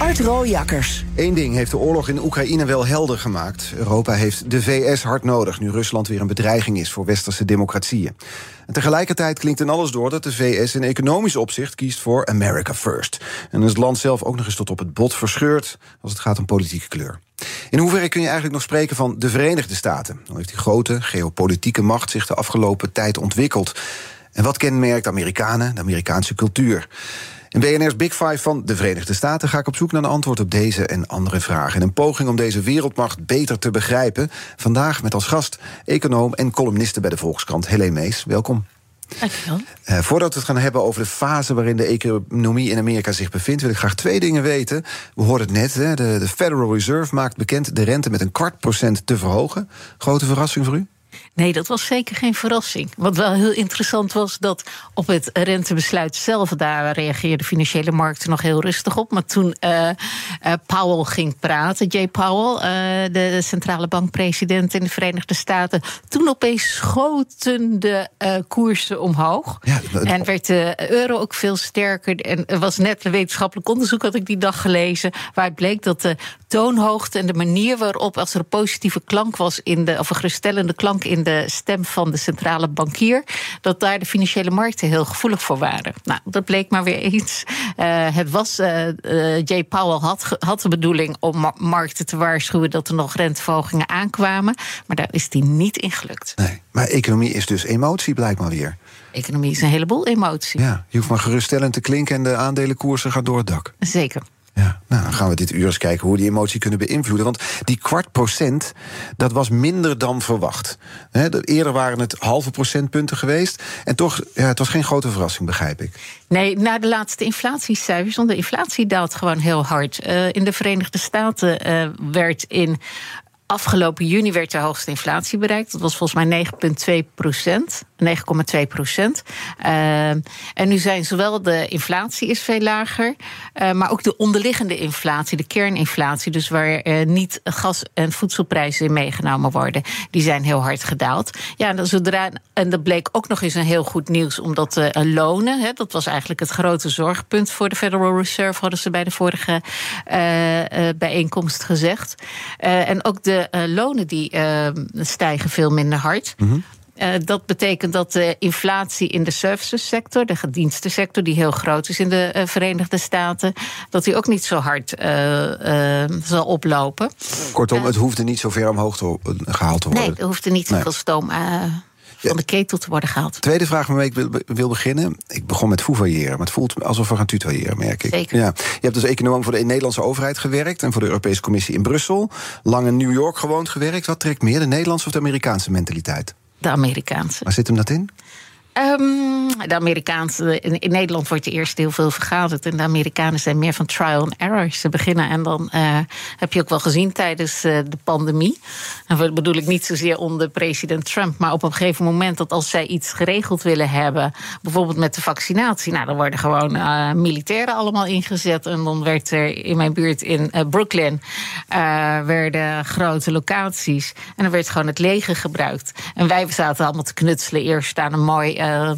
Art Rooijakkers. Eén ding heeft de oorlog in Oekraïne wel helder gemaakt. Europa heeft de VS hard nodig nu Rusland weer een bedreiging is voor westerse democratieën. En tegelijkertijd klinkt in alles door dat de VS in economisch opzicht kiest voor America First. En het land zelf ook nog eens tot op het bot verscheurt als het gaat om politieke kleur. In hoeverre kun je eigenlijk nog spreken van de Verenigde Staten? Hoe heeft die grote geopolitieke macht zich de afgelopen tijd ontwikkeld? En wat kenmerkt Amerikanen, de Amerikaanse cultuur? In BNR's Big Five van de Verenigde Staten ga ik op zoek naar een antwoord op deze en andere vragen. In een poging om deze wereldmacht beter te begrijpen. Vandaag met als gast econoom en columniste bij de Volkskrant, Helene Mees. Welkom. Dankjewel. Uh, voordat we het gaan hebben over de fase waarin de economie in Amerika zich bevindt, wil ik graag twee dingen weten. We hoorden het net, hè, de, de Federal Reserve maakt bekend de rente met een kwart procent te verhogen. Grote verrassing voor u? Nee, dat was zeker geen verrassing. Wat wel heel interessant was, dat op het rentebesluit zelf, daar reageerden financiële markten nog heel rustig op. Maar toen uh, uh, Powell ging praten, Jay Powell, uh, de centrale bankpresident in de Verenigde Staten, toen opeens schoten de koersen omhoog. Ja, en werd de euro ook veel sterker. En er was net een wetenschappelijk onderzoek, had ik die dag gelezen, waaruit bleek dat de toonhoogte en de manier waarop, als er een positieve klank was in de, of een geruststellende klank in de stem van de centrale bankier, dat daar de financiële markten heel gevoelig voor waren. Nou, dat bleek maar weer eens. Uh, het was, uh, uh, Jay Powell had, had de bedoeling om markten te waarschuwen dat er nog renteverhogingen aankwamen, maar daar is die niet in gelukt. Nee, maar economie is dus emotie blijkbaar weer. Economie is een heleboel emotie. Ja, je hoeft maar geruststellend te klinken en de aandelenkoersen gaan door het dak. Zeker. Ja, nou, dan gaan we dit uur eens kijken hoe die emotie kunnen beïnvloeden. Want die kwart procent, dat was minder dan verwacht. Eerder waren het halve procentpunten geweest. En toch, ja, het was geen grote verrassing, begrijp ik. Nee, na de laatste inflatiecijfers, want de inflatie daalt gewoon heel hard. Uh, in de Verenigde Staten uh, werd in afgelopen juni werd de hoogste inflatie bereikt. Dat was volgens mij 9,2 procent. 9,2 procent. Uh, en nu zijn zowel de inflatie is veel lager, uh, maar ook de onderliggende inflatie, de kerninflatie, dus waar uh, niet gas- en voedselprijzen in meegenomen worden, die zijn heel hard gedaald. Ja, en, zodra, en dat bleek ook nog eens een heel goed nieuws, omdat de lonen, hè, dat was eigenlijk het grote zorgpunt voor de Federal Reserve, hadden ze bij de vorige bijeenkomst gezegd. en ook de lonen die stijgen veel minder hard. -hmm. Uh, dat betekent dat de inflatie in de services sector, de gedienstensector, die heel groot is in de uh, Verenigde Staten, dat die ook niet zo hard uh, zal oplopen. Kortom, het hoeft er niet zo ver omhoog te, gehaald te worden. Nee, er hoeft er niet zoveel nee. stoom van de ketel te worden gehaald. Tweede vraag waarmee ik wil, wil beginnen. Ik begon met foevailleren, maar het voelt alsof we gaan tutoyeren, merk ik. Zeker. Ja. Je hebt als econoom voor de Nederlandse overheid gewerkt en voor de Europese Commissie in Brussel. Lang in New York gewoond gewerkt. Wat trekt meer, de Nederlandse of de Amerikaanse mentaliteit? De Amerikaanse. Waar zit hem dat in? Um, de Amerikaanse. In, Nederland wordt er eerst heel veel vergaderd. En de Amerikanen zijn meer van trial and error. Ze beginnen en dan uh, heb je ook wel gezien tijdens uh, de pandemie. En dat bedoel ik niet zozeer onder president Trump. Maar op een gegeven moment dat als zij iets geregeld willen hebben. bijvoorbeeld met de vaccinatie. Nou, dan worden gewoon uh, militairen allemaal ingezet. En dan werd er in mijn buurt in Brooklyn. werden grote locaties. En dan werd gewoon het leger gebruikt. En wij zaten allemaal te knutselen. Eerst aan een mooi uh,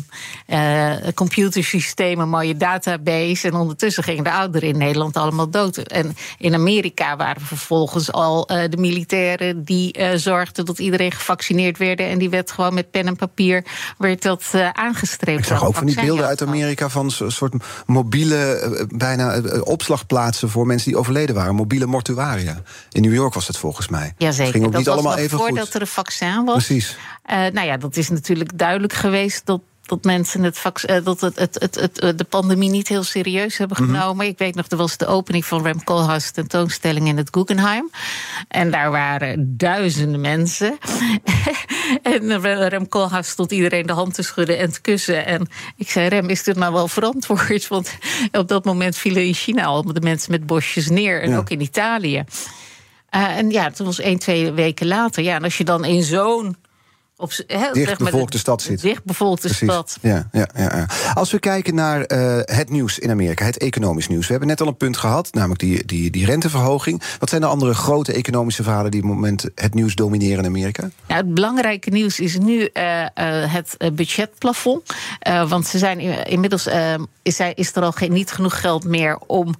uh, computersysteem, een mooie database. En ondertussen gingen de ouderen in Nederland allemaal dood. En in Amerika waren vervolgens al uh, de militairen die zorgden dat iedereen gevaccineerd werd. En die werd gewoon met pen en papier werd dat aangestreept. Ik zag ook van die beelden uit Amerika van een soort mobiele, bijna opslagplaatsen voor mensen die overleden waren. Mobiele mortuaria. In New York was het volgens mij. Jazeker. Ging ook dat niet allemaal even voordat goed. er een vaccin was. Precies. Nou ja, dat is natuurlijk duidelijk geweest dat mensen het, uh, dat het, het, het, het, de pandemie niet heel serieus hebben genomen. Mm -hmm. Ik weet nog, er was de opening van Rem Koolhaas tentoonstelling in het Guggenheim. En daar waren duizenden mensen. en Rem Koolhaas stond iedereen de hand te schudden en te kussen. En ik zei, Rem, is dit nou wel verantwoord? Want op dat moment vielen in China al de mensen met bosjes neer. En ja. ook in Italië. en ja, toen was één, twee weken later. Ja, en als je dan in zo'n op dichtbevolkte stad zit. Dichtbevolkte stad. Ja, ja, ja, Als we kijken naar uh, het nieuws in Amerika, het economisch nieuws. We hebben net al een punt gehad, namelijk die, die, die renteverhoging. Wat zijn de andere grote economische verhalen die op het moment het nieuws domineren in Amerika? Ja, het belangrijke nieuws is nu uh, uh, het budgetplafond. want ze zijn inmiddels is, is er al geen, niet genoeg geld meer om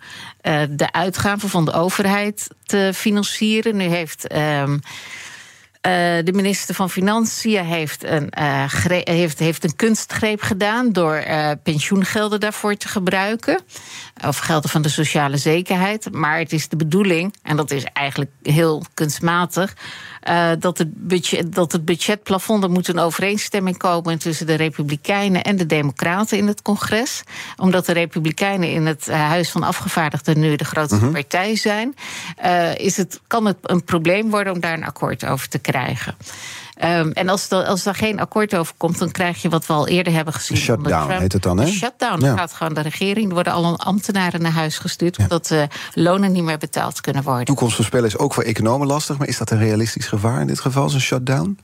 de uitgaven van de overheid te financieren. Nu heeft. Uh, de minister van Financiën heeft een, uh, heeft, heeft een kunstgreep gedaan door uh, pensioengelden daarvoor te gebruiken. Of gelden van de sociale zekerheid. Maar het is de bedoeling, en dat is eigenlijk heel kunstmatig uh, dat, het budget, dat het budgetplafond, er moet een overeenstemming komen tussen de Republikeinen en de Democraten in het congres. Omdat de Republikeinen in het eh, Huis van Afgevaardigden nu de grootste mhm. partij zijn, is het, kan het een probleem worden om daar een akkoord over te krijgen. Um, en als, er, als daar geen akkoord over komt, dan krijg je wat we al eerder hebben gezien. Shutdown heet het dan, hè? Shutdown. Dan gaat gewoon de regering. Er worden al ambtenaren naar huis gestuurd. Omdat uh, lonen niet meer betaald kunnen worden. Toekomstvoorspellen is ook voor economen lastig. Maar is dat een realistisch gevaar in dit geval, zo'n shutdown?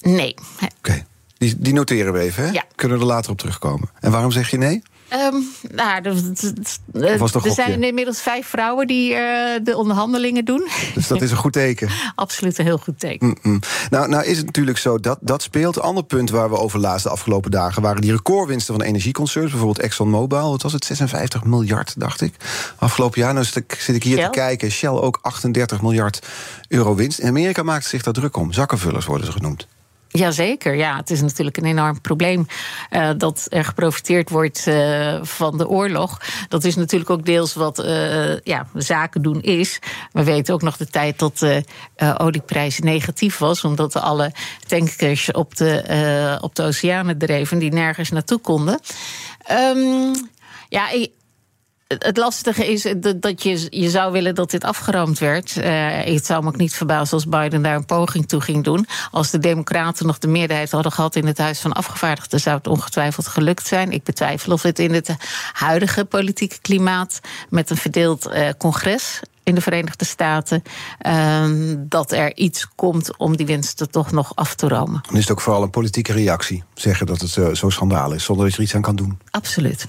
Nee. Oké. Die, die, noteren we even, hè? Ja. Kunnen we er later op terugkomen. En waarom zeg je nee? Um, nou, er zijn inmiddels vijf vrouwen die uh, de onderhandelingen doen. Dus dat is een goed teken. Absoluut een heel goed teken. Mm Nou, nou is het natuurlijk zo dat dat speelt. Een ander punt waar we over lazen de afgelopen dagen waren die recordwinsten van energieconcerns. Bijvoorbeeld ExxonMobil. Wat was het? 56 miljard, dacht ik. Afgelopen jaar. Nou zit ik hier te kijken. Shell ook 38 miljard euro winst. In Amerika maakt zich daar druk om. Zakkenvullers worden ze genoemd. Jazeker, ja. Het is natuurlijk een enorm probleem uh, dat er geprofiteerd wordt uh, van de oorlog. Dat is natuurlijk ook deels wat uh, ja, zaken doen is. We weten ook nog de tijd dat de olieprijs negatief was, omdat alle tankers op de, op de oceanen dreven die nergens naartoe konden. Um, ja, het lastige is dat je, je zou willen dat dit afgeroomd werd. Uh, het zou me ook niet verbazen als Biden daar een poging toe ging doen. Als de Democraten nog de meerderheid hadden gehad in het Huis van Afgevaardigden, zou het ongetwijfeld gelukt zijn. Ik betwijfel of het in het huidige politieke klimaat met een verdeeld uh, congres in de Verenigde Staten. Uh, dat er iets komt om die winsten toch nog af te romen. Dan is het ook vooral een politieke reactie. Zeggen dat het uh, zo schandaal is, zonder dat je er iets aan kan doen. Absoluut.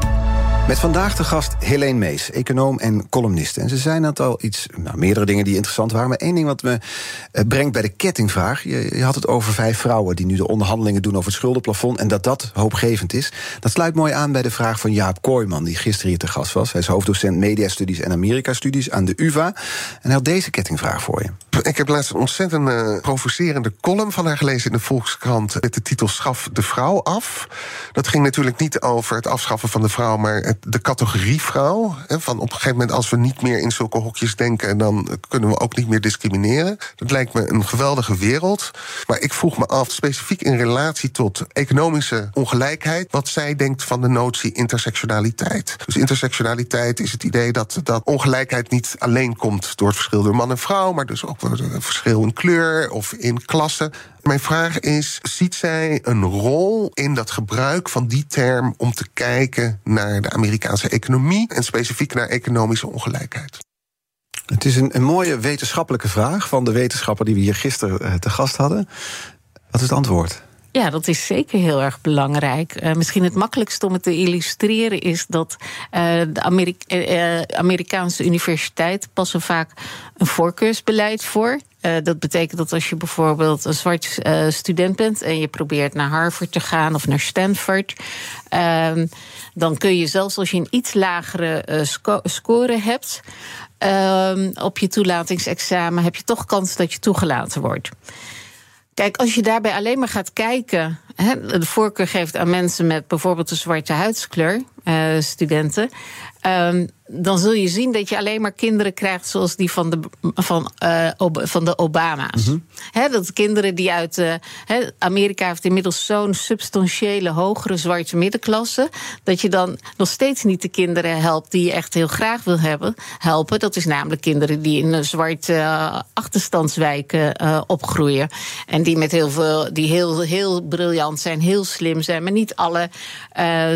Met vandaag de gast Helene Mees, econoom en columniste. En ze zei net al iets, nou, meerdere dingen die interessant waren... maar één ding wat me uh, brengt bij de kettingvraag. Je, je, had het over vijf vrouwen die nu de onderhandelingen doen... over het schuldenplafond en dat dat hoopgevend is. Dat sluit mooi aan bij de vraag van Jaap Kooijman... die gisteren hier te gast was. Hij is hoofddocent Mediastudies en Amerika-studies aan de UvA. En hij had deze kettingvraag voor je. Ik heb laatst een ontzettend uh, provocerende column van haar gelezen in de Volkskrant... met de titel Schaf de vrouw af. Dat ging natuurlijk niet over het afschaffen van de vrouw... maar de categorie vrouw. van op een gegeven moment, als we niet meer in zulke hokjes denken, dan kunnen we ook niet meer discrimineren. Dat lijkt me een geweldige wereld. Maar ik vroeg me af, specifiek in relatie tot economische ongelijkheid, wat zij denkt van de notie intersectionaliteit. Dus intersectionaliteit is het idee dat, dat ongelijkheid niet alleen komt door het verschil door man en vrouw, maar dus ook door het verschil in kleur of in klasse. Mijn vraag is: ziet zij een rol in dat gebruik van die term om te kijken naar de Amerikaanse economie en specifiek naar economische ongelijkheid? Het is een, een mooie wetenschappelijke vraag van de wetenschapper die we hier gisteren uh, te gast hadden. Wat is het antwoord? Ja, dat is zeker heel erg belangrijk. Uh, misschien het makkelijkste om het te illustreren is dat uh, de Amerika uh, Amerikaanse universiteiten passen vaak een voorkeursbeleid voor. Dat betekent dat als je bijvoorbeeld een zwart student bent en je probeert naar Harvard te gaan of naar Stanford, ehm, dan kun je zelfs als je een iets lagere sco score hebt ehm, op je toelatingsexamen, heb je toch kans dat je toegelaten wordt. Kijk, als je daarbij alleen maar gaat kijken, de voorkeur geeft aan mensen met bijvoorbeeld een zwarte huidskleur, studenten. Dan zul je zien dat je alleen maar kinderen krijgt zoals die van de, van, uh, van de Obama's. Mm dat kinderen die uit. Uh, Amerika heeft inmiddels zo'n substantiële hogere zwarte middenklasse. Dat je dan nog steeds niet de kinderen helpt die je echt heel graag wil hebben, helpen. Dat is namelijk kinderen die in een zwarte uh, achterstandswijken opgroeien. En die met heel veel, die heel, heel briljant zijn, heel slim zijn, maar niet alle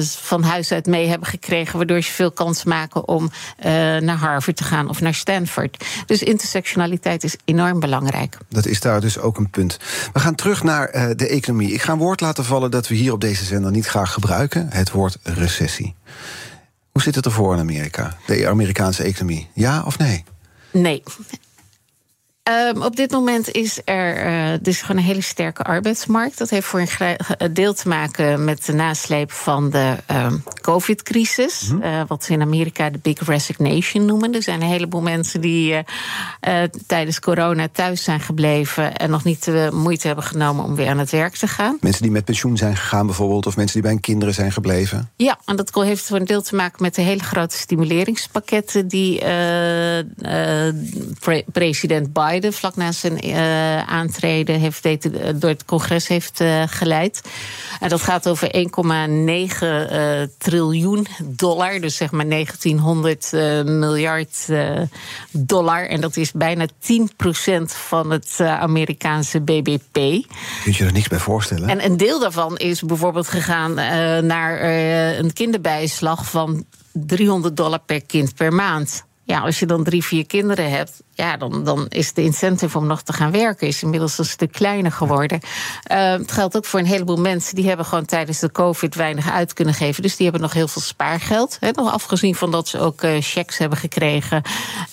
van huis uit mee hebben gekregen, waardoor je veel kans maken om uh, naar Harvard te gaan of naar Stanford. Dus intersectionaliteit is enorm belangrijk. Dat is daar dus ook een punt. We gaan terug naar uh, de economie. Ik ga een woord laten vallen dat we hier op deze zender niet graag gebruiken: het woord recessie. Hoe zit het ervoor in Amerika, de Amerikaanse economie? Ja of nee? Nee. Um, op dit moment is er uh, dus gewoon een hele sterke arbeidsmarkt. Dat heeft voor een deel te maken met de nasleep van de um, COVID-crisis. Mm -hmm. uh, wat ze in Amerika de Big Resignation noemen. Er zijn een heleboel mensen die uh, tijdens corona thuis zijn gebleven. en nog niet de moeite hebben genomen om weer aan het werk te gaan. Mensen die met pensioen zijn gegaan, bijvoorbeeld. of mensen die bij hun kinderen zijn gebleven. Ja, en dat heeft voor een deel te maken met de hele grote stimuleringspakketten. die pre president Biden vlak na zijn uh, aantreden heeft, door het congres heeft uh, geleid. En dat gaat over 1,9 uh, triljoen dollar, dus zeg maar 1900 miljard dollar. En dat is bijna 10% van het Amerikaanse BBP. Kun je er niks bij voorstellen? En een deel daarvan is bijvoorbeeld gegaan naar een kinderbijslag van 300 dollar per kind per maand. Ja, als je dan drie, vier kinderen hebt, ja, dan, dan is de incentive om nog te gaan werken is inmiddels een stuk kleiner geworden. Uh, het geldt ook voor een heleboel mensen die hebben gewoon tijdens de COVID weinig uit kunnen geven. Dus die hebben nog heel veel spaargeld. Hè, nog afgezien van dat ze ook uh, checks hebben gekregen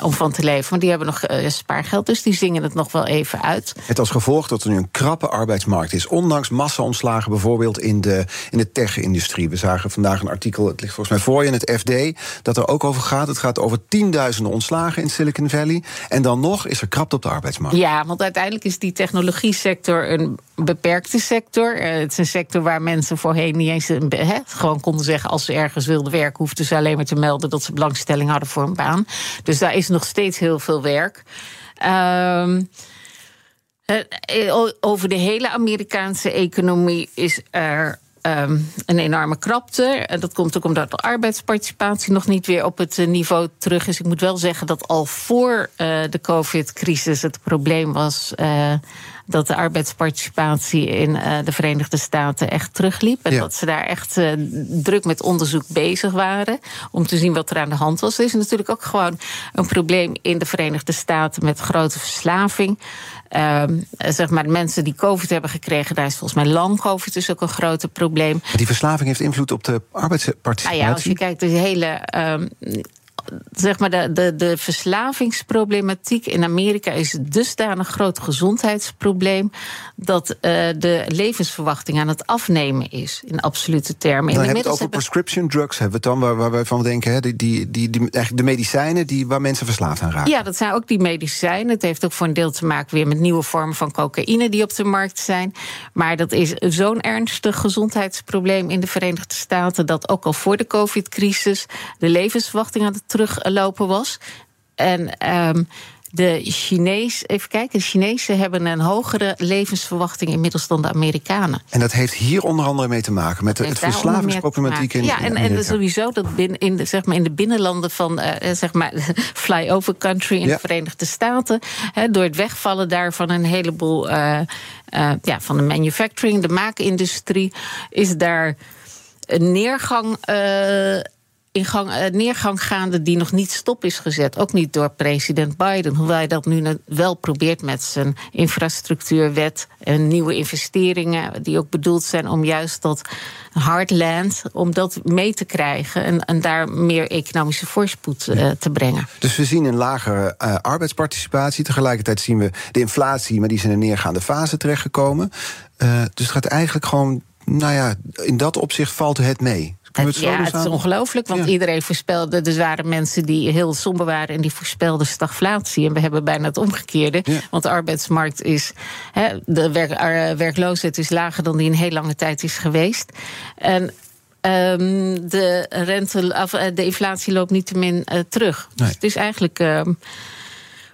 om van te leven. Maar die hebben nog uh, spaargeld, dus die zingen het nog wel even uit. Het als gevolg dat er nu een krappe arbeidsmarkt is. Ondanks massa-ontslagen bijvoorbeeld in de, in de tech-industrie. We zagen vandaag een artikel, het ligt volgens mij voor je in het FD, dat er ook over gaat. Het gaat over tienduizenden ontslagen in Silicon Valley. En dan nog is er krapte op de arbeidsmarkt. Ja, want uiteindelijk is die technologie sector een beperkte sector. Uh, het is een sector waar mensen voorheen niet eens he, gewoon konden zeggen... als ze ergens wilden werken, hoefden ze alleen maar te melden... dat ze belangstelling hadden voor een baan. Dus daar is nog steeds heel veel werk. Um, over de hele Amerikaanse economie is er um, een enorme krapte. En dat komt ook omdat de arbeidsparticipatie nog niet weer op het eh, niveau terug is. Ik moet wel zeggen dat al voor uh, de COVID-crisis het probleem was. Uh, dat de arbeidsparticipatie in uh, de Verenigde Staten echt terugliep. En ja. dat ze daar echt uh, druk met onderzoek bezig waren. Om te zien wat er aan de hand was. Er is natuurlijk ook gewoon een probleem in de Verenigde Staten met grote verslaving. Uh, zeg maar, mensen die COVID hebben gekregen, daar is volgens mij lang COVID dus ook een grote probleem. Die verslaving heeft invloed op de arbeidsparticipatie? Ah ja, als je kijkt, de hele zeg maar de, de, de verslavingsproblematiek in Amerika is dusdanig groot gezondheidsprobleem dat uh, de levensverwachting aan het afnemen is in absolute termen. Dan hebben we het over prescription drugs, hebben we het dan waar, waar wij van denken, hè, die, die, die, die, eigenlijk de medicijnen die, waar mensen verslaafd aan raken. Ja, dat zijn ook die medicijnen. Het heeft ook voor een deel te maken weer met nieuwe vormen van cocaïne die op de markt zijn. Maar dat is zo'n ernstig gezondheidsprobleem in de Verenigde Staten dat ook al voor de COVID-crisis de levensverwachting aan het teruglopen was. En um, de Chinees, even kijken, de Chinezen hebben een hogere levensverwachting inmiddels dan de Amerikanen. En dat heeft hier onder andere mee te maken met de, het verslavingsproblematiek in Ja, en, en sowieso dat binnen, in, de, zeg maar in de binnenlanden van uh, zeg maar flyover country in ja. de Verenigde Staten, he, door het wegvallen daarvan een heleboel uh, uh, ja, van de manufacturing, de maakindustrie, is daar een neergang in gang, uh, neergang gaande die nog niet stop is gezet. Ook niet door president Biden. Hoewel hij dat nu wel probeert met zijn infrastructuurwet en nieuwe investeringen. die ook bedoeld zijn om juist dat hardland. om dat mee te krijgen en, en daar meer economische voorspoed uh, te brengen. Dus we zien een lagere uh, arbeidsparticipatie. Tegelijkertijd zien we de inflatie, maar die is in een neergaande fase terechtgekomen. dus het gaat eigenlijk gewoon. Nou ja, in dat opzicht valt het mee. Het, ja, het is ongelooflijk, want ja. iedereen voorspelde. Er waren mensen die heel somber waren en die voorspelden stagflatie. En we hebben bijna het omgekeerde. Ja. Want de arbeidsmarkt is. He, de werk, werkloosheid is lager dan die in heel lange tijd is geweest. En Ehm, de, rente, of, eh, de inflatie loopt niet te min uh, terug. Nee. Dus het is eigenlijk. ehm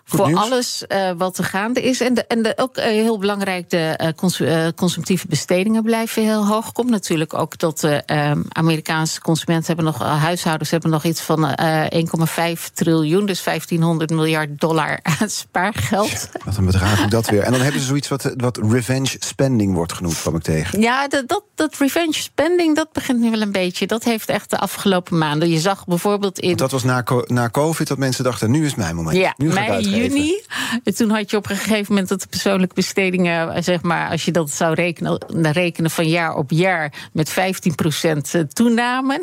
Goed voor nieuws. alles uh, wat er gaande is. En, de, en de, ook uh, heel belangrijk, de uh, cons consumptieve bestedingen blijven heel hoog. Komt natuurlijk ook dat de Amerikaanse consumenten hebben nog, huishoudens hebben nog iets van 1,5 triljoen, dus 1500 miljard dollar aan spaargeld. Wat een bedrag ook dat weer. En dan hebben ze zoiets wat, wat revenge spending wordt genoemd, kwam ik tegen. Ja, dat, dat, dat revenge spending, dat begint nu wel een beetje. Dat heeft echt de afgelopen maanden. Je zag bijvoorbeeld in. Want dat was na, na COVID dat mensen dachten: nu is mijn moment. Ja, nu ga ik mei, juni. En toen had je op een gegeven moment dat de persoonlijke bestedingen, zeg maar, als je dat zou rekenen, rekenen van jaar op jaar, met 15% toenamen.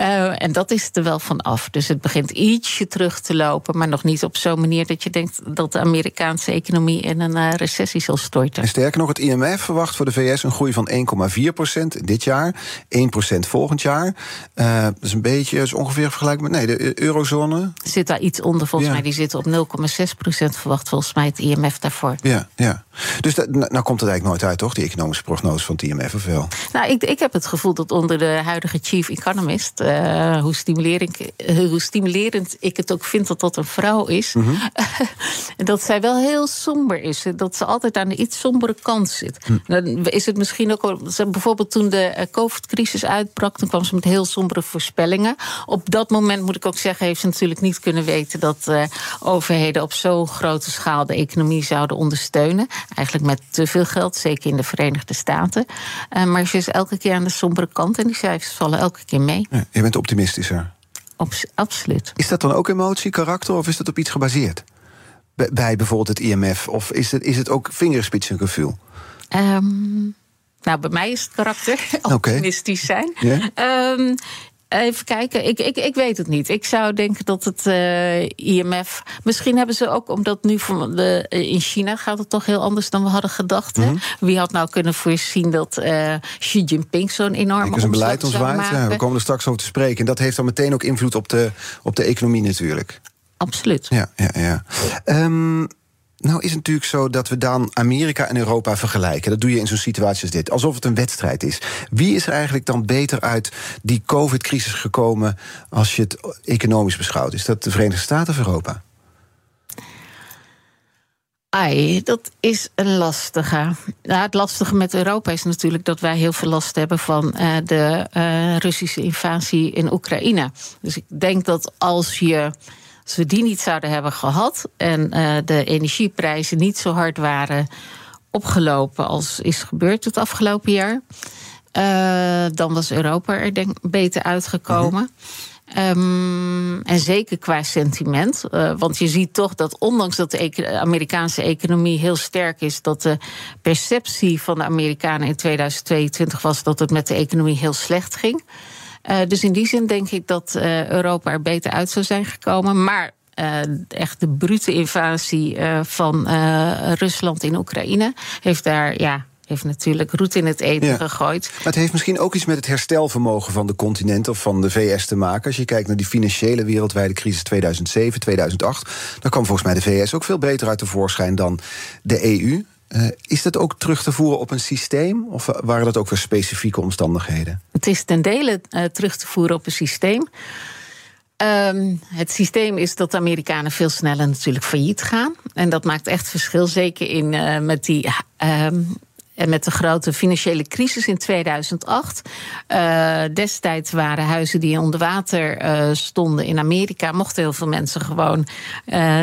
uh, en dat is er wel van af. Dus het begint ietsje terug te lopen, maar nog niet op zo'n manier dat je denkt dat de Amerikaanse economie in een uh, recessie zal storten. En sterker nog, het IMF verwacht voor de VS een groei van 1,4% dit jaar, 1% volgend jaar. Uh, dat is een beetje, is ongeveer vergelijkbaar met nee, de eurozone. Zit daar iets onder, volgens Ja. mij. Die zitten op 0,6 procent verwacht volgens mij het IMF daarvoor. Ja, ja. Dus dat, nou, nou komt het eigenlijk nooit uit, toch? Die economische prognose van het IMF, of wel? Nou, ik, ik heb het gevoel dat onder de huidige chief economist, uh, hoe, stimulerend, uh, hoe stimulerend ik het ook vind dat dat een vrouw is, Mhm. dat zij wel heel somber is. Dat ze altijd aan de iets sombere kant zit. Hm. Dan is het misschien ook, bijvoorbeeld toen de eh, COVID-crisis uitbrak, toen kwam ze met heel sombere voorspellingen. Op dat moment moet ik ook zeggen, heeft ze natuurlijk niet kunnen weten dat eh, overheden op zo'n grote schaal de economie zouden ondersteunen. Eigenlijk met te veel geld, zeker in de Verenigde Staten. Eh, maar ze is elke keer aan de sombere kant en die cijfers vallen elke keer mee. Ja, je bent optimistischer. Abs- absoluut. Is dat dan ook emotie, karakter, of is dat op iets gebaseerd? Bij, bij bijvoorbeeld het IMF? Of is het, is het ook vingerspitsengevoel? Ehm, nou, bij mij is het karakter optimistisch zijn. Ehm, even kijken, ik, ik, ik weet het niet. Ik zou denken dat het eh, IMF. Misschien hebben ze ook, omdat nu van de, eh, in China gaat het toch heel anders dan we hadden gedacht. Mhm. hè? Wie had nou kunnen voorzien dat eh, Xi Jinping zo'n enorme Kijk, is een beleid maken? Ja, we komen er straks over te spreken. En dat heeft dan meteen ook invloed op de, op de economie natuurlijk. Absoluut. Ja, ja, ja. Ehm, nou is het natuurlijk zo dat we dan Amerika en Europa vergelijken. Dat doe je in zo'n situatie als dit. Alsof het een wedstrijd is. Wie is er eigenlijk dan beter uit die COVID-crisis gekomen... als je het economisch beschouwt? Is dat de Verenigde Staten of Europa? Ai, dat is een lastige. Nou, het lastige met Europa is natuurlijk dat wij heel veel last hebben van eh, de eh, Russische invasie in Oekraïne. Dus ik denk dat als je. Als we die niet zouden hebben gehad en eh, de energieprijzen niet zo hard waren opgelopen als is gebeurd het afgelopen jaar, eh, dan was Europa er denk beter uitgekomen. Um, en zeker qua sentiment. Uh, want je ziet toch dat ondanks dat de Amerikaanse economie heel sterk is, dat de perceptie van de Amerikanen in 2022 was dat het met de economie heel slecht ging. Uh, dus in die zin denk ik dat uh, Europa er beter uit zou zijn gekomen. Maar uh, echt de brute invasie uh, van uh, Rusland in Oekraïne heeft daar ja, heeft natuurlijk roet in het eten ja. gegooid. Maar het heeft misschien ook iets met het herstelvermogen van de continent of van de VS te maken. Als je kijkt naar die financiële wereldwijde crisis 2007, 2008, dan kwam volgens mij de VS ook veel beter uit de voorschijn dan de EU. Uh, is dat ook terug te voeren op een systeem? Of waren dat ook weer specifieke omstandigheden? Het is ten dele uh, terug te voeren op een systeem. Um, het systeem is dat de Amerikanen veel sneller natuurlijk failliet gaan. En dat maakt echt verschil, zeker in, uh, met die. Um, en met de grote financiële crisis in 2008. Uh, destijds waren huizen die onder water stonden in Amerika. Mochten heel veel mensen gewoon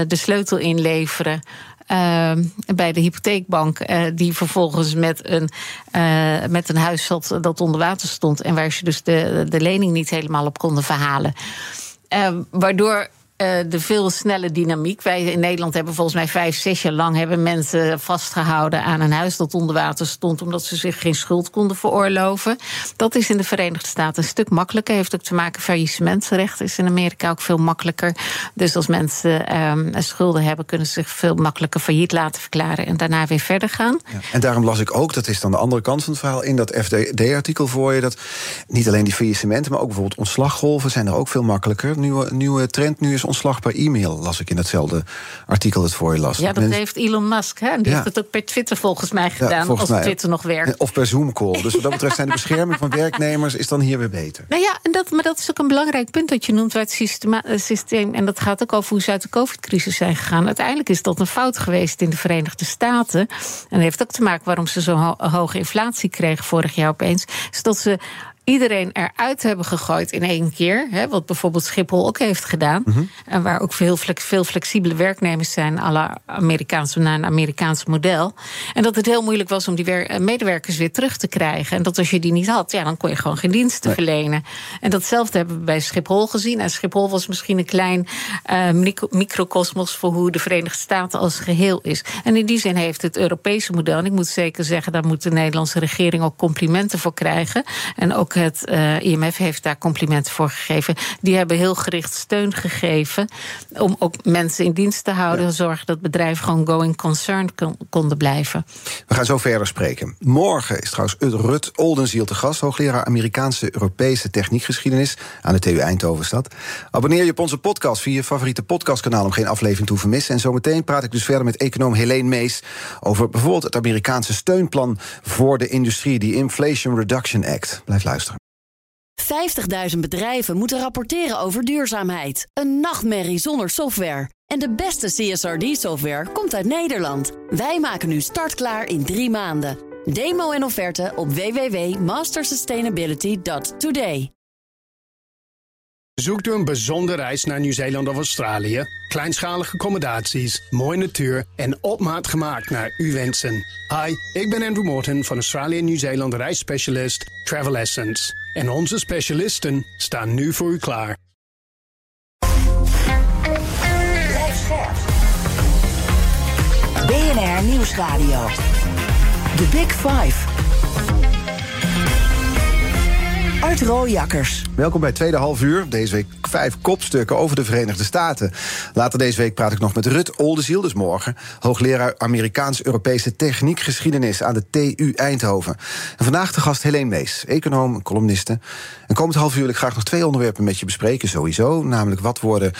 de sleutel inleveren. Uh, bij de hypotheekbank, uh, die vervolgens met een, uh, met een huis zat dat onder water stond. En waar ze dus de, de lening niet helemaal op konden verhalen. waardoor de veel snelle dynamiek. Wij in Nederland hebben volgens mij vijf, zes jaar lang hebben mensen vastgehouden aan een huis dat onder water stond, omdat ze zich geen schuld konden veroorloven. Dat is in de Verenigde Staten een stuk makkelijker. Heeft ook te maken faillissementsrecht is in Amerika ook veel makkelijker. Dus als mensen um, schulden hebben, kunnen ze zich veel makkelijker failliet laten verklaren en daarna weer verder gaan. Ja. En daarom las ik ook, dat is dan de andere kant van het verhaal, in dat FD-artikel voor je, dat niet alleen die faillissementen, maar ook bijvoorbeeld ontslaggolven zijn er ook veel makkelijker. Nieuwe, nieuwe trend nu is ontslag per e-mail, las ik in hetzelfde artikel dat voor je las. Ja, dat heeft Elon Musk. Hè? Die Ja. heeft het ook per Twitter volgens mij gedaan, volgens als mij, Twitter nog werkt. Of per Zoom-call. Dus wat dat betreft zijn de bescherming van werknemers is dan hier weer beter. Nou ja, en dat, maar dat is ook een belangrijk punt dat je noemt bij het eh, systeem. En dat gaat ook over hoe ze uit de COVID-crisis zijn gegaan. Uiteindelijk is dat een fout geweest in de Verenigde Staten. En dat heeft ook te maken waarom ze zo'n ho- hoge inflatie kregen vorig jaar opeens. Is dat ze iedereen eruit hebben gegooid in één keer. Hè, wat bijvoorbeeld Schiphol ook heeft gedaan. En waar ook veel, veel flexibele werknemers zijn, à la Amerikaanse, naar een Amerikaans model. En dat het heel moeilijk was om die eh, medewerkers weer terug te krijgen. En dat als je die niet had, ja, dan kon je gewoon geen diensten Nee. verlenen. En datzelfde hebben we bij Schiphol gezien. En Schiphol was misschien een klein eh, micro- microcosmos voor hoe de Verenigde Staten als geheel is. En in die zin heeft het Europese model, en ik moet zeker zeggen, daar moet de Nederlandse regering ook complimenten voor krijgen. En ook het eh, IMF heeft daar complimenten voor gegeven. Die hebben heel gericht steun gegeven om ook mensen in dienst te houden. en Zorgen dat bedrijven gewoon going concern kon- konden blijven. We gaan zo verder spreken. Morgen is trouwens Rut Oldenziel te gast, hoogleraar Amerikaanse Europese techniekgeschiedenis aan de TU Eindhovenstad. Abonneer je op onze podcast via je favoriete podcastkanaal om geen aflevering te hoeven missen. En zometeen praat ik dus verder met econoom Helene Mees over bijvoorbeeld het Amerikaanse steunplan voor de industrie, die Inflation Reduction Act. Blijf luisteren. 50.000 bedrijven moeten rapporteren over duurzaamheid. Een nachtmerrie zonder software. En de beste CSRD-software komt uit Nederland. Wij maken nu startklaar in drie maanden. Demo en offerte op www.mastersustainability.today. Zoekt u een bijzondere reis naar Nieuw-Zeeland of Australië? Kleinschalige accommodaties, mooie natuur en op maat gemaakt naar uw wensen. Hi, ik ben Andrew Morton van Australië Nieuw-Zeeland reisspecialist Travel Essence. En onze specialisten staan nu voor u klaar. BNR Nieuwsradio. The Big Five. Art Rooijakkers. Welkom bij het tweede half uur. Deze week vijf kopstukken over de Verenigde Staten. Later deze week praat ik nog met Rut Oldenziel, dus morgen. Hoogleraar Amerikaans-Europese techniekgeschiedenis aan de TU Eindhoven. En vandaag de gast Helene Mees, econoom, columniste. En komend half uur wil ik graag nog twee onderwerpen met je bespreken, sowieso. Namelijk, wat worden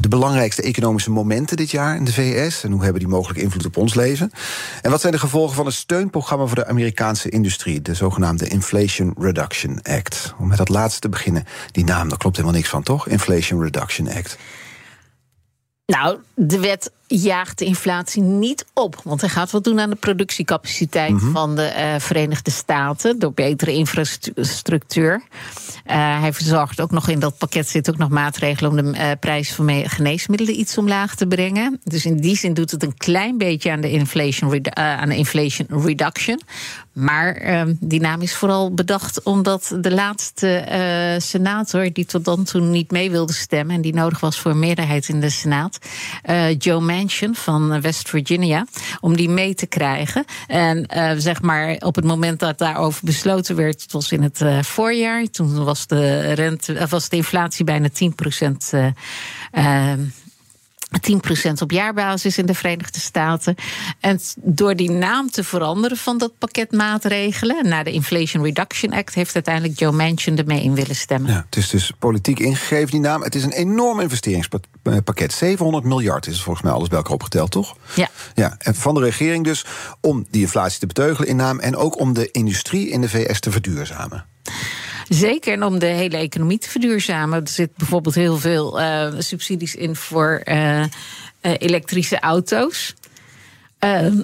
de belangrijkste economische momenten dit jaar in de VS? En hoe hebben die mogelijk invloed op ons leven? En wat zijn de gevolgen van een steunprogramma voor de Amerikaanse industrie, de zogenaamde Inflation Reduction Act? Om met dat laatste te beginnen. Die naam, daar klopt helemaal niks van, toch? Inflation Reduction Act. Nou, de wet jaagt de inflatie niet op. Want hij gaat wat doen aan de productiecapaciteit van de eh, Verenigde Staten. Door betere infrastructuur. Eh, hij verzorgt ook nog in dat pakket zit ook nog maatregelen om de eh, prijs van geneesmiddelen iets omlaag te brengen. Dus in die zin doet het een klein beetje aan de inflation, aan de inflation reduction. Maar eh, die naam is vooral bedacht omdat de laatste senator, die tot dan toe niet mee wilde stemmen en die nodig was voor een meerderheid in de Senaat, Joe Manchin van West Virginia, om die mee te krijgen. En eh, zeg maar op het moment dat daarover besloten werd, het was in het eh, voorjaar, toen was de, rente, eh, was de inflatie bijna 10 procent. 10% op jaarbasis in de Verenigde Staten. En door die naam te veranderen van dat pakket maatregelen naar de Inflation Reduction Act, heeft uiteindelijk Joe Manchin ermee in willen stemmen. Ja, het is dus politiek ingegeven, die naam. Het is een enorm investeringspakket. 700 miljard is volgens mij alles bij elkaar opgeteld, toch? Ja. Ja, en van de regering dus om die inflatie te beteugelen in naam... en ook om de industrie in de VS te verduurzamen. Zeker, en om de hele economie te verduurzamen. Er zit bijvoorbeeld heel veel eh, subsidies in voor eh, eh, elektrische auto's. Ehm,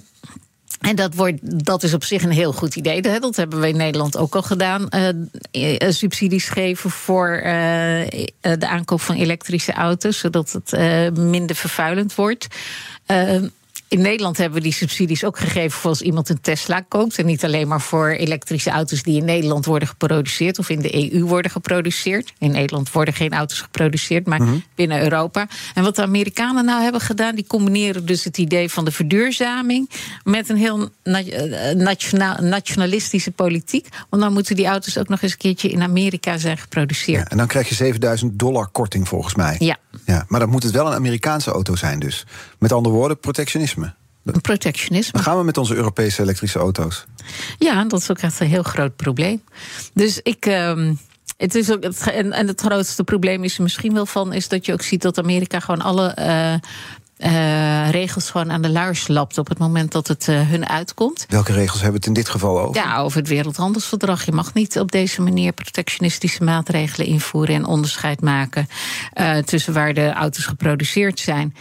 en dat, wordt, dat is op zich een heel goed idee. Dat hebben we in Nederland ook al gedaan. subsidies geven voor de aankoop van elektrische auto's, zodat het minder vervuilend wordt. In Nederland hebben we die subsidies ook gegeven voor als iemand een Tesla koopt. En niet alleen maar voor elektrische auto's die in Nederland worden geproduceerd of in de EU worden geproduceerd. In Nederland worden geen auto's geproduceerd, maar binnen Europa. En wat de Amerikanen nou hebben gedaan, die combineren dus het idee van de verduurzaming met een heel na- eh, nationaal, nationalistische politiek. Want dan moeten die auto's ook nog eens een keertje in Amerika zijn geproduceerd. Ja, en dan krijg je 7000 dollar korting volgens mij. Ja. ja. Maar dan moet het wel een Amerikaanse auto zijn dus. Met andere woorden, protectionisme. Protectionisme. Gaan we met onze Europese elektrische auto's. Ja, dat is ook echt een heel groot probleem. Dus ik. ehm, Het is ook, het, en, en het grootste probleem is er misschien wel van, is dat je ook ziet dat Amerika gewoon alle. Uh, uh, regels gewoon aan de laars lapt op het moment dat het uh, hun uitkomt. Welke regels hebben we het in dit geval over? Ja, over het Wereldhandelsverdrag. Je mag niet op deze manier protectionistische maatregelen invoeren en onderscheid maken uh, tussen waar de auto's geproduceerd zijn.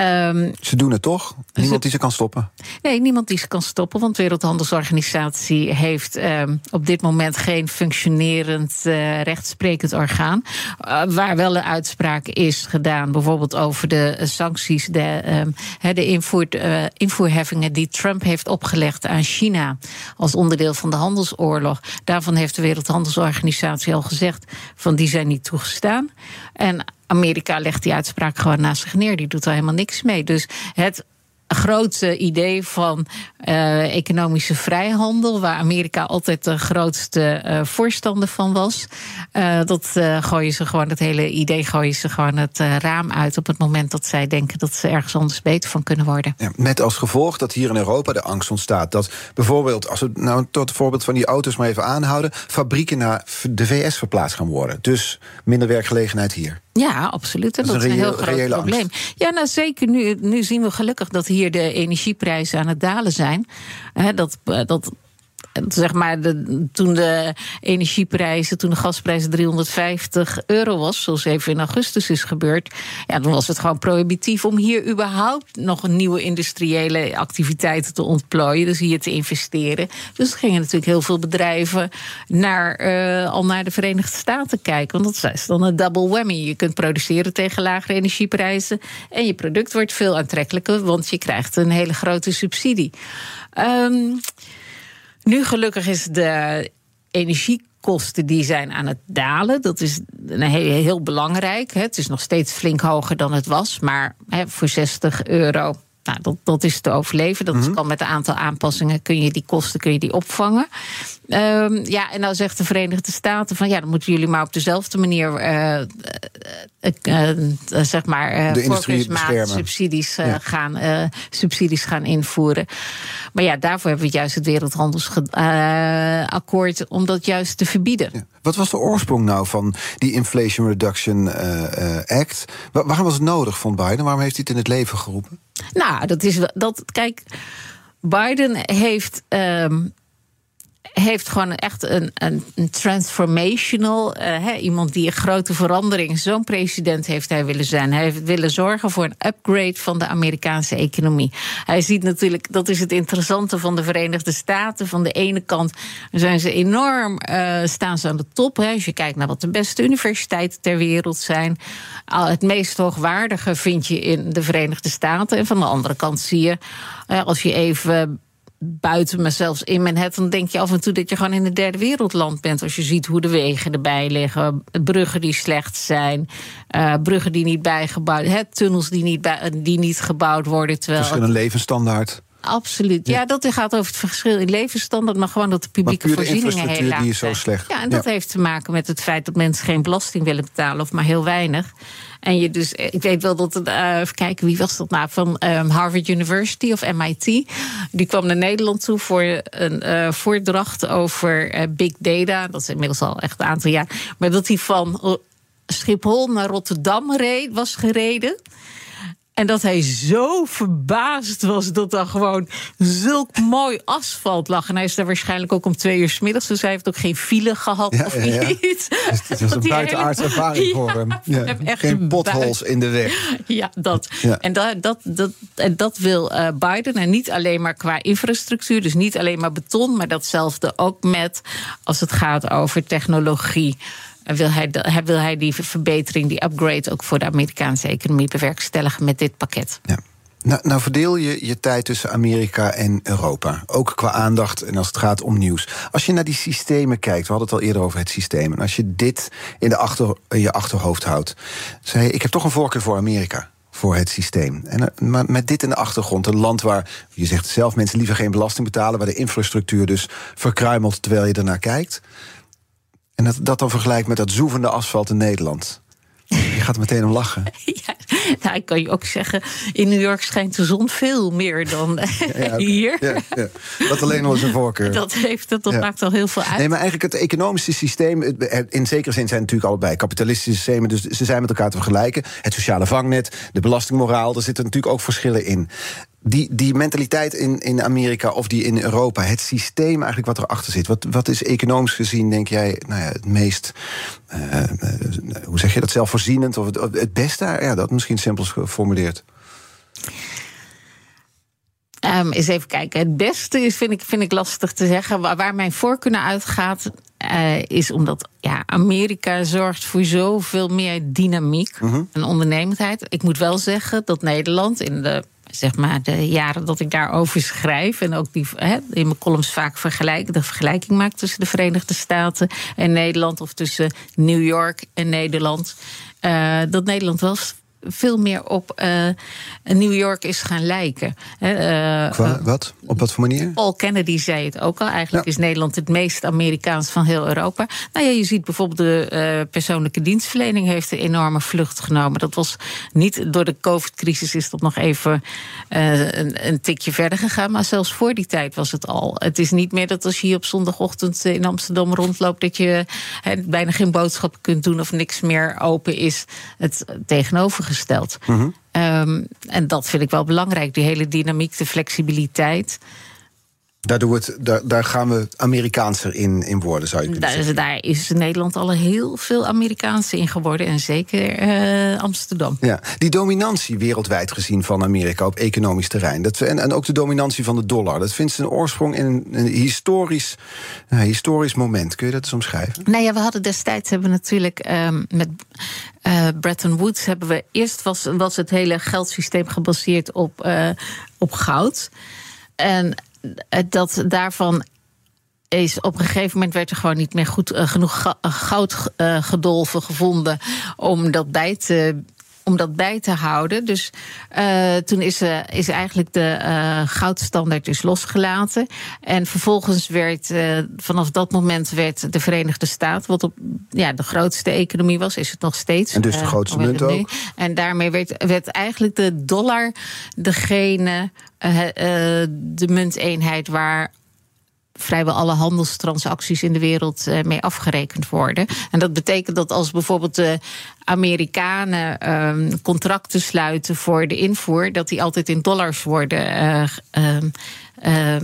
Um, ze doen het toch? Niemand die ze kan stoppen? Nee, niemand die ze kan stoppen. Want de Wereldhandelsorganisatie heeft um, op dit moment geen functionerend uh, rechtsprekend orgaan. Uh, waar wel een uitspraak is gedaan, bijvoorbeeld over de sancties, de, um, de invoer, invoerheffingen die Trump heeft opgelegd aan China als onderdeel van de handelsoorlog. Daarvan heeft de Wereldhandelsorganisatie al gezegd van die zijn niet toegestaan. En Amerika legt die uitspraak gewoon naast zich neer. Die doet er helemaal niks mee. Dus het grote idee van uh, economische vrijhandel, waar Amerika altijd de grootste uh, voorstander van was. Uh, dat gooien ze gewoon, het hele idee gooien ze gewoon het raam uit op het moment dat zij denken dat ze ergens anders beter van kunnen worden. Ja, met als gevolg dat hier in Europa de angst ontstaat dat bijvoorbeeld, als we nou tot het voorbeeld van die auto's maar even aanhouden, fabrieken naar de VS verplaatst gaan worden. Dus minder werkgelegenheid hier. Ja, absoluut. En dat, is een, heel groot probleem. Angst. Ja, nou zeker. Nu, nu zien we gelukkig dat hier de energieprijzen aan het dalen zijn. dat, dat maar, de, toen de energieprijzen, toen de gasprijs 350 euro was, zoals even in augustus is gebeurd, ja, dan was het gewoon prohibitief om hier überhaupt nog een nieuwe industriële activiteiten te ontplooien, dus hier te investeren. Dus gingen natuurlijk heel veel bedrijven naar, uh, al naar de Verenigde Staten kijken, want dat is dan een double whammy. Je kunt produceren tegen lagere energieprijzen en je product wordt veel aantrekkelijker, want je krijgt een hele grote subsidie. Um, nu gelukkig is de energiekosten die zijn aan het dalen. Dat is heel, heel belangrijk. Het is nog steeds flink hoger dan het was. Maar voor 60 euro nou, dat, dat is te overleven. Dat mm-hmm. kan met een aantal aanpassingen kun je die kosten kun je die opvangen. Um, ja, en nou zegt de Verenigde Staten van ja, dan moeten jullie maar op dezelfde manier uh, uh, uh, zeg maar de industrie subsidies gaan subsidies gaan invoeren. Maar ja, daarvoor hebben we juist het Wereldhandelsakkoord om dat juist te verbieden. Ja. Wat was de oorsprong nou van die Inflation Reduction Act? waarom was het nodig, vond Biden? Waarom heeft hij het in het leven geroepen? Nou, dat is dat. Kijk, Biden heeft. Um, heeft gewoon echt een, een, een transformational, uh, iemand die een grote verandering, zo'n president heeft hij willen zijn. Hij heeft willen zorgen voor een upgrade van de Amerikaanse economie. Hij ziet natuurlijk, dat is het interessante van de Verenigde Staten. Van de ene kant zijn ze enorm, uh, staan ze aan de top. Als je kijkt naar wat de beste universiteiten ter wereld zijn. Het meest hoogwaardige vind je in de Verenigde Staten. En van de andere kant zie je, als je even buiten, maar zelfs in Manhattan denk je af en toe dat je gewoon in een derde wereldland bent. Als je ziet hoe de wegen erbij liggen, bruggen die slecht zijn, uh, bruggen die niet bijgebouwd, hè, tunnels die niet, bij, die niet gebouwd worden. Terwijl Verschillende levensstandaard. Absoluut. Ja, dat gaat over het verschil in levensstandaard, maar gewoon dat de publieke voorzieningen heel laag die is zo slecht. Ja, en dat heeft te maken met het feit dat mensen geen belasting willen betalen of maar heel weinig. En je dus, ik weet wel dat, uh, even kijken, wie was dat nou? Van um, Harvard University of MIT. Die kwam naar Nederland toe voor een uh, voordracht over uh, big data. Dat is inmiddels al echt een aantal jaar. Maar dat hij van Schiphol naar Rotterdam reed, was gereden. En dat hij zo verbaasd was dat er gewoon zulk mooi asfalt lag. En hij is daar waarschijnlijk ook om twee uur s middags. Dus hij heeft ook geen file gehad ja, of ja, iets. Dus het was een buitenaardse hele... ervaring voor hem. Ja, geen potholes in de weg. Ja, dat. En, dat, dat, dat, en dat wil uh, Biden. En niet alleen maar qua infrastructuur. Dus niet alleen maar beton. Maar datzelfde ook met als het gaat over technologie wil hij, wil hij die verbetering, die upgrade ook voor de Amerikaanse economie bewerkstelligen met dit pakket. Ja. Nou, nou, verdeel je je tijd tussen Amerika en Europa. Ook qua aandacht en als het gaat om nieuws. Als je naar die systemen kijkt, we hadden het al eerder over het systeem. En als je dit in, de achter, je achterhoofd houdt. Zei ik heb toch een voorkeur voor Amerika. Voor het systeem. En, eh, maar met dit in de achtergrond, een land waar, je zegt zelf, mensen liever geen belasting betalen, waar de infrastructuur dus verkruimelt terwijl je ernaar kijkt. En dat, dat dan vergelijkt met dat zoevende asfalt in Nederland. Je gaat er meteen om lachen. Ja, nou, ik kan je ook zeggen, in New York schijnt de zon veel meer dan hier. Ja, ja. Dat alleen al zijn voorkeur. Dat, heeft, dat, dat maakt al heel veel uit. Nee, maar eigenlijk het economische systeem, in zekere zin zijn natuurlijk allebei kapitalistische systemen, dus ze zijn met elkaar te vergelijken. Het sociale vangnet, de belastingmoraal, daar zitten natuurlijk ook verschillen in die, die mentaliteit in, in Amerika of die in Europa, het systeem eigenlijk wat erachter zit. Wat, wat is economisch gezien, denk jij, nou ja, het meest, uh, hoe zeg je dat, zelfvoorzienend of het, het beste? Ja, dat misschien simpel geformuleerd. Um, eens even kijken. Het beste is, vind ik, vind ik lastig te zeggen. Waar, mijn voorkeur naar uitgaat, uh, is omdat ja, Amerika zorgt voor zoveel meer dynamiek uh en ondernemendheid. Ik moet wel zeggen dat Nederland in de zeg maar, de jaren dat ik daarover schrijf. En ook die, in mijn columns vaak vergelijken, de vergelijking maak tussen de Verenigde Staten en Nederland. Of tussen New York en Nederland. Uh, dat Nederland wel veel meer op uh, New York is gaan lijken. Uh, Qua, wat? Op wat voor manier? Paul Kennedy zei het ook al. Eigenlijk is Nederland het meest Amerikaans van heel Europa. Nou ja, je ziet bijvoorbeeld de persoonlijke dienstverlening heeft een enorme vlucht genomen. Dat was niet door de COVID-crisis is dat nog even een, een, tikje verder gegaan. Maar zelfs voor die tijd was het al. Het is niet meer dat als je hier op zondagochtend in Amsterdam rondloopt, dat je bijna geen boodschappen kunt doen of niks meer open is. Het tegenovergestelde gesteld. Mhm. Ehm, en dat vind ik wel belangrijk, die hele dynamiek, de flexibiliteit. Daar, doen we het, daar, daar gaan we Amerikaanser in, in worden, zou je kunnen daar, zeggen. Daar is Nederland al heel veel Amerikaanse in geworden. En zeker uh, Amsterdam. Ja, die dominantie wereldwijd gezien van Amerika op economisch terrein. Dat, en, en ook de dominantie van de dollar. Dat vindt zijn oorsprong in een, een historisch, historisch moment. Kun je dat eens omschrijven? Nou ja, we hadden destijds hebben we natuurlijk um, met uh, Bretton Woods hebben we eerst was, was het hele geldsysteem gebaseerd op, uh, op goud. En dat daarvan is op een gegeven moment werd er gewoon niet meer goed uh, genoeg goud gedolven gevonden om dat bij te om dat bij te houden. Dus uh, toen is, uh, is eigenlijk de uh, goudstandaard dus losgelaten. En vervolgens werd vanaf dat moment werd de Verenigde Staten, wat op ja, de grootste economie was, is het nog steeds. En dus de grootste munt ook. En daarmee werd, werd eigenlijk de dollar degene, de munteenheid waar vrijwel alle handelstransacties in de wereld uh, mee afgerekend worden. En dat betekent dat als bijvoorbeeld de Amerikanen um, contracten sluiten voor de invoer, dat die altijd in dollars worden. Uh,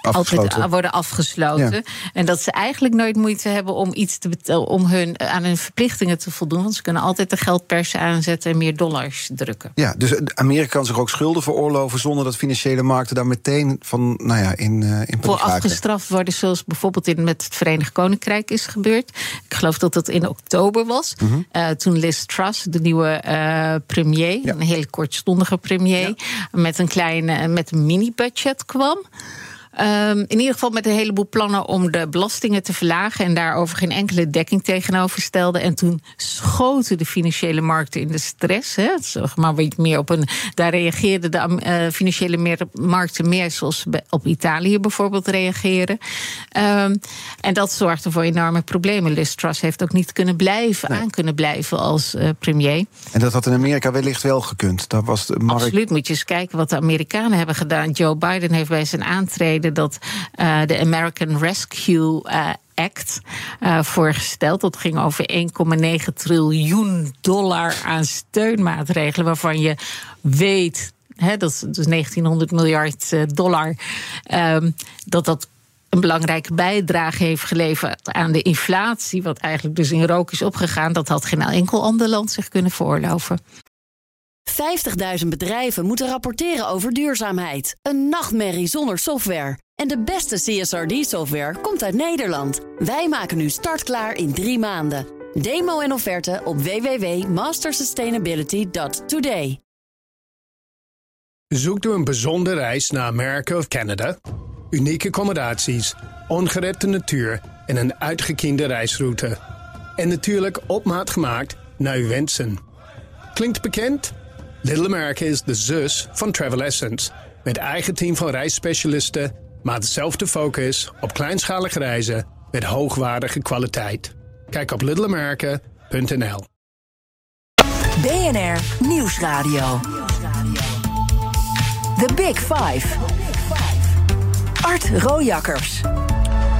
altijd worden afgesloten. En dat ze eigenlijk nooit moeite hebben om iets te betalen, om hun, aan hun verplichtingen te voldoen. Want ze kunnen altijd de geldpers aanzetten en meer dollars drukken. Ja, dus Amerika kan zich ook schulden veroorloven zonder dat financiële markten daar meteen van, nou ja, in, uh, in Voor afgestraft worden, zoals bijvoorbeeld in, met het Verenigd Koninkrijk is gebeurd. Ik geloof dat dat in oktober was. Mm -hmm. uh, toen Liz Truss, de nieuwe uh, premier, ja. een hele kortstondige premier, ja. met een kleine, met een mini-budget kwam. Um, in ieder geval met een heleboel plannen om de belastingen te verlagen. En daarover geen enkele dekking tegenover stelde. En toen schoten de financiële markten in de stress. Hè, zeg maar meer op een, daar reageerden de uh, financiële meer, markten meer zoals op Italië bijvoorbeeld reageren. Um, en dat zorgde voor enorme problemen. Liz Truss heeft ook niet kunnen blijven, nee. aan kunnen blijven als uh, premier. En dat had in Amerika wellicht wel gekund. Daar was de markt... Absoluut, moet je eens kijken wat de Amerikanen hebben gedaan. Joe Biden heeft bij zijn aantreden dat uh, de American Rescue uh, Act uh, voorgesteld. Dat ging over 1,9 triljoen dollar aan steunmaatregelen, waarvan je weet. He, dat is dus 1900 miljard dollar. Um, dat dat een belangrijke bijdrage heeft geleverd aan de inflatie, wat eigenlijk dus in rook is opgegaan. Dat had geen enkel ander land zich kunnen veroorloven. 50.000 bedrijven moeten rapporteren over duurzaamheid. Een nachtmerrie zonder software. En de beste CSRD-software komt uit Nederland. Wij maken nu startklaar in drie maanden. Demo en offerte op www.mastersustainability.today. Zoekt u een bijzondere reis naar Amerika of Canada? Unieke accommodaties, ongerepte natuur en een uitgekiende reisroute. En natuurlijk op maat gemaakt naar uw wensen. Klinkt bekend? Little America is de zus van Travel Essence. Met eigen team van reisspecialisten, maar dezelfde focus op kleinschalige reizen met hoogwaardige kwaliteit. Kijk op littleamerica.nl. BNR Nieuwsradio. The Big Five. Art Rojakkers.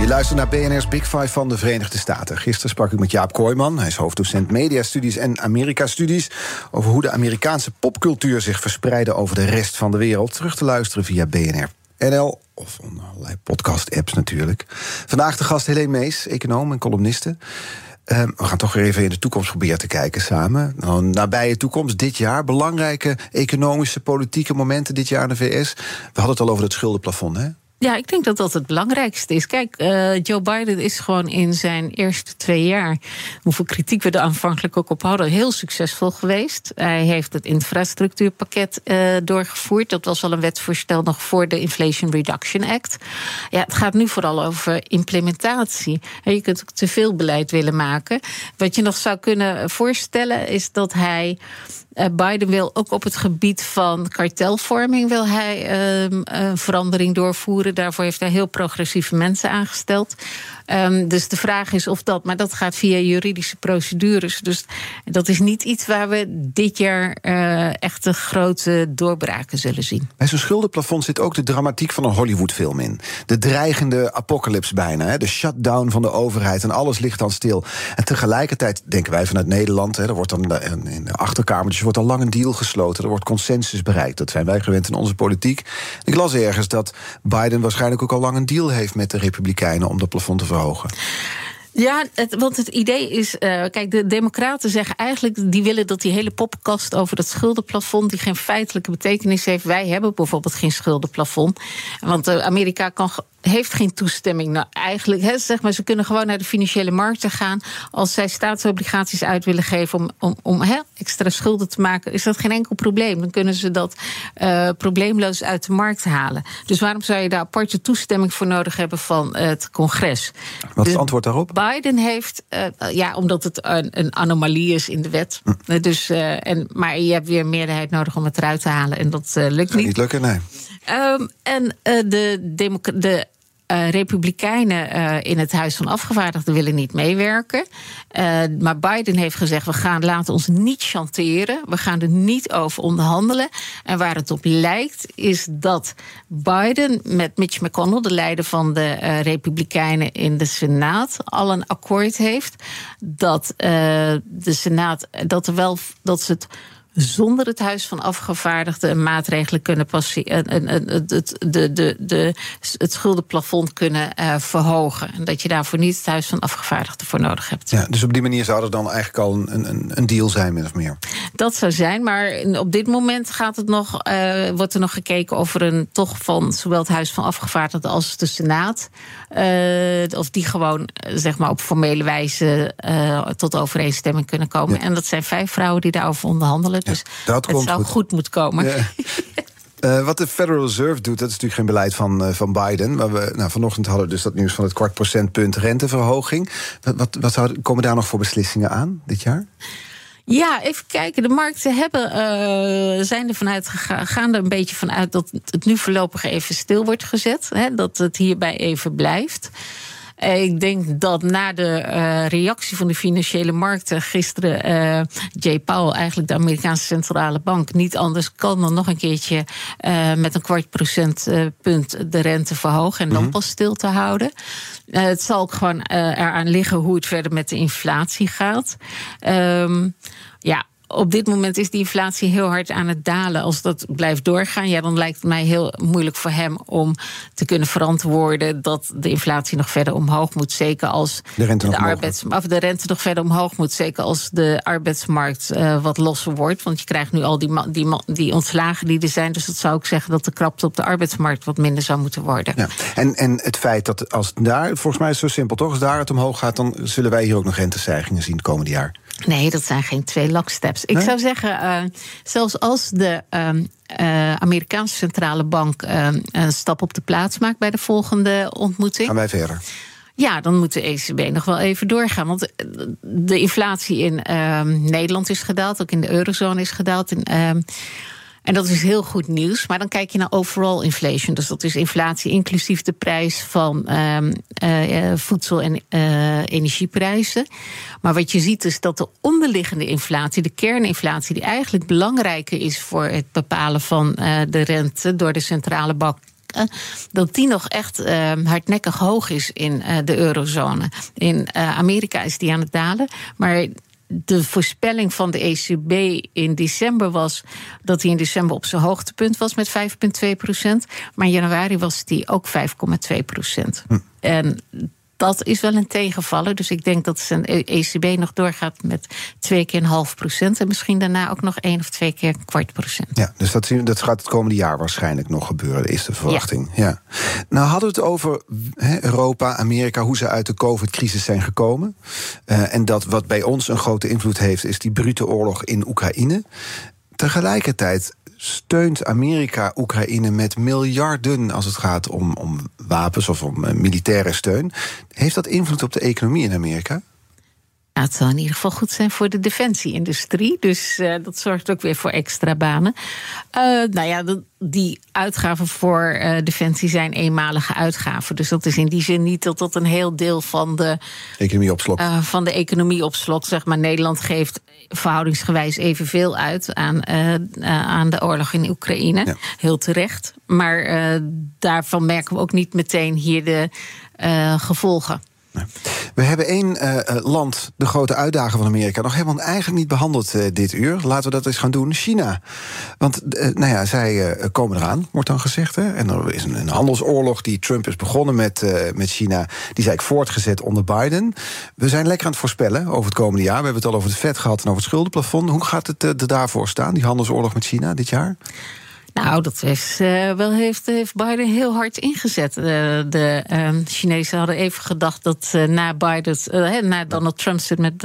Je luistert naar BNR's Big Five van de Verenigde Staten. Gisteren sprak ik met Jaap Kooijman. Hij is hoofddocent mediastudies en Amerika-studies... over hoe de Amerikaanse popcultuur zich verspreidde over de rest van de wereld. Terug te luisteren via BNR NL of allerlei podcast-apps natuurlijk. Vandaag de gast Helene Mees, econoom en columniste. Ehm, we gaan toch weer even in de toekomst proberen te kijken samen. Nou, nabije toekomst, dit jaar. Belangrijke economische, politieke momenten dit jaar in de VS. We hadden het al over het schuldenplafond, hè? Ja, ik denk dat dat het belangrijkste is. Kijk, uh, Joe Biden is gewoon in zijn eerste twee jaar, hoeveel kritiek we er aanvankelijk ook op hadden, heel succesvol geweest. Hij heeft het infrastructuurpakket uh, doorgevoerd. Dat was al een wetsvoorstel nog voor de Inflation Reduction Act. Ja, het gaat nu vooral over implementatie. Je kunt ook te veel beleid willen maken. Wat je nog zou kunnen voorstellen is dat hij. Uh, Biden wil ook op het gebied van kartelvorming wil hij uh, een verandering doorvoeren. Daarvoor heeft hij heel progressieve mensen aangesteld. Um, dus de vraag is of dat, maar dat gaat via juridische procedures. Dus dat is niet iets waar we dit jaar uh, echt de grote doorbraken zullen zien. Bij zo'n schuldenplafond zit ook de dramatiek van een Hollywoodfilm in. De dreigende apocalypse bijna. Hè? De shutdown van de overheid en alles ligt dan stil. En tegelijkertijd denken wij vanuit Nederland, hè, er wordt dan in de achterkamertjes wordt al lang een deal gesloten. Er wordt consensus bereikt. Dat zijn wij gewend in onze politiek. Ik las ergens dat Biden waarschijnlijk ook al lang een deal heeft met de Republikeinen om dat plafond te verhogen. Ja, het, want het idee is, uh, kijk, de Democraten zeggen eigenlijk, die willen dat die hele poppenkast over dat schuldenplafond, die geen feitelijke betekenis heeft. Wij hebben bijvoorbeeld geen schuldenplafond, want uh, Amerika kan heeft geen toestemming. Nou, eigenlijk, he, zeg maar, ze kunnen gewoon naar de financiële markten gaan. Als zij staatsobligaties uit willen geven om, om, om he, extra schulden te maken, is dat geen enkel probleem. Dan kunnen ze dat uh, probleemloos uit de markt halen. Dus waarom zou je daar aparte toestemming voor nodig hebben van het congres? Wat is het dus antwoord daarop? Biden heeft, uh, ja, omdat het een, een, anomalie is in de wet. Hm. Dus, uh, en, maar je hebt weer een meerderheid nodig om het eruit te halen. En dat lukt niet. Niet lukken, nee. Um, en uh, de, de uh, Republikeinen uh, in het Huis van Afgevaardigden willen niet meewerken. Uh, maar Biden heeft gezegd: we gaan laten ons niet chanteren. We gaan er niet over onderhandelen. En waar het op lijkt, is dat Biden met Mitch McConnell, de leider van de Republikeinen in de Senaat, al een akkoord heeft. Dat de Senaat dat er wel dat ze het zonder het Huis van Afgevaardigden maatregelen kunnen passeren. Het, de, de, de, het schuldenplafond kunnen uh, verhogen. En dat je daarvoor niet het Huis van Afgevaardigden voor nodig hebt. Ja, dus op die manier zou er dan eigenlijk al een, een, een deal zijn, min of meer. Dat zou zijn, maar op dit moment gaat het nog, uh, wordt er nog gekeken of er een toch van zowel het Huis van Afgevaardigden als de Senaat. Uh, of die gewoon zeg maar op formele wijze tot overeenstemming kunnen komen. Ja. En dat zijn vijf vrouwen die daarover onderhandelen. Dus ja, dat het komt zou goed, goed moeten komen. Ja. Uh, wat de Federal Reserve doet, dat is natuurlijk geen beleid van, uh, van Biden. Maar we, nou, vanochtend hadden we dus dat nieuws van het kwart procentpunt renteverhoging. Wat, wat, komen daar nog voor beslissingen aan dit jaar? Ja, even kijken. De markten hebben, uh, zijn er vanuit gegaan, gaan er een beetje vanuit dat het nu voorlopig even stil wordt gezet. Hè, dat het hierbij even blijft. Ik denk dat na de uh, reactie van de financiële markten gisteren uh, Jay Powell, eigenlijk de Amerikaanse centrale bank, niet anders kan dan nog een keertje uh, met een kwart procentpunt de rente verhogen en dan mm -hmm. pas stil te houden. het zal ook gewoon eraan liggen hoe het verder met de inflatie gaat. Um, ja, op dit moment is die inflatie heel hard aan het dalen. Als dat blijft doorgaan, ja, dan lijkt het mij heel moeilijk voor hem om te kunnen verantwoorden dat de inflatie nog verder omhoog moet. Zeker als de rente, de arbeids, of de rente nog verder omhoog moet. Zeker als de arbeidsmarkt uh, wat losser wordt. Want je krijgt nu al die, die, die ontslagen die er zijn. Dus dat zou ik zeggen dat de krapte op de arbeidsmarkt wat minder zou moeten worden. Ja. En, en het feit dat als daar, volgens mij is het zo simpel toch, als daar het omhoog gaat, dan zullen wij hier ook nog rentestijgingen zien het komende jaar. Nee, dat zijn geen twee locksteps. Ik nee? zou zeggen, uh, zelfs als de uh, uh, Amerikaanse centrale bank een stap op de plaats maakt bij de volgende ontmoeting. Gaan wij verder. Ja, dan moet de ECB nog wel even doorgaan. Want de inflatie in Nederland is gedaald, ook in de eurozone is gedaald. En dat is heel goed nieuws. Maar dan kijk je naar overall inflation. Dus dat is inflatie inclusief de prijs van um, uh, voedsel- en uh, energieprijzen. Maar wat je ziet is dat de onderliggende inflatie, de kerninflatie, die eigenlijk belangrijker is voor het bepalen van de rente door de centrale bank dat die nog echt uh, hardnekkig hoog is in de eurozone. In Amerika is die aan het dalen. Maar de voorspelling van de ECB in december was dat hij in december op zijn hoogtepunt was met 5,2 procent. Maar in januari was die ook 5,2 procent. Hm. En dat is wel een tegenvaller. Dus ik denk dat zijn ECB nog doorgaat met twee keer een half procent. En misschien daarna ook nog één of twee keer een kwart procent. Ja, dus dat, dat gaat het komende jaar waarschijnlijk nog gebeuren, is de verwachting. Ja. ja. Nou hadden we het over he, Europa, Amerika, hoe ze uit de COVID-crisis zijn gekomen. Uh, en dat wat bij ons een grote invloed heeft, is die brute oorlog in Oekraïne. Tegelijkertijd steunt Amerika Oekraïne met miljarden als het gaat om, om wapens of om uh, militaire steun. Heeft dat invloed op de economie in Amerika? Nou, het zal in ieder geval goed zijn voor de defensieindustrie. Dus uh, dat zorgt ook weer voor extra banen. Uh, nou ja, die uitgaven voor uh, defensie zijn eenmalige uitgaven. Dus dat is in die zin niet dat dat een heel deel van de economie opslokt. van de economie opslokt. Zeg maar Nederland geeft verhoudingsgewijs evenveel uit aan, aan de oorlog in Oekraïne. Ja. Heel terecht. Maar daarvan merken we ook niet meteen hier de gevolgen. We hebben één uh, land, de grote uitdaging van Amerika, nog helemaal eigenlijk niet behandeld uh, dit uur. Laten we dat eens gaan doen. China. Want nou ja, zij komen eraan, wordt dan gezegd. Hè? En er is een, een handelsoorlog die Trump is begonnen met, met China. Die is eigenlijk voortgezet onder Biden. We zijn lekker aan het voorspellen over het komende jaar. We hebben het al over het vet gehad en over het schuldenplafond. Hoe gaat het er daarvoor staan, die handelsoorlog met China dit jaar? Nou, dat heeft, uh, wel heeft, heeft Biden heel hard ingezet. Uh, de uh, Chinezen hadden even gedacht dat eh, na, Biden, na Donald Trump het met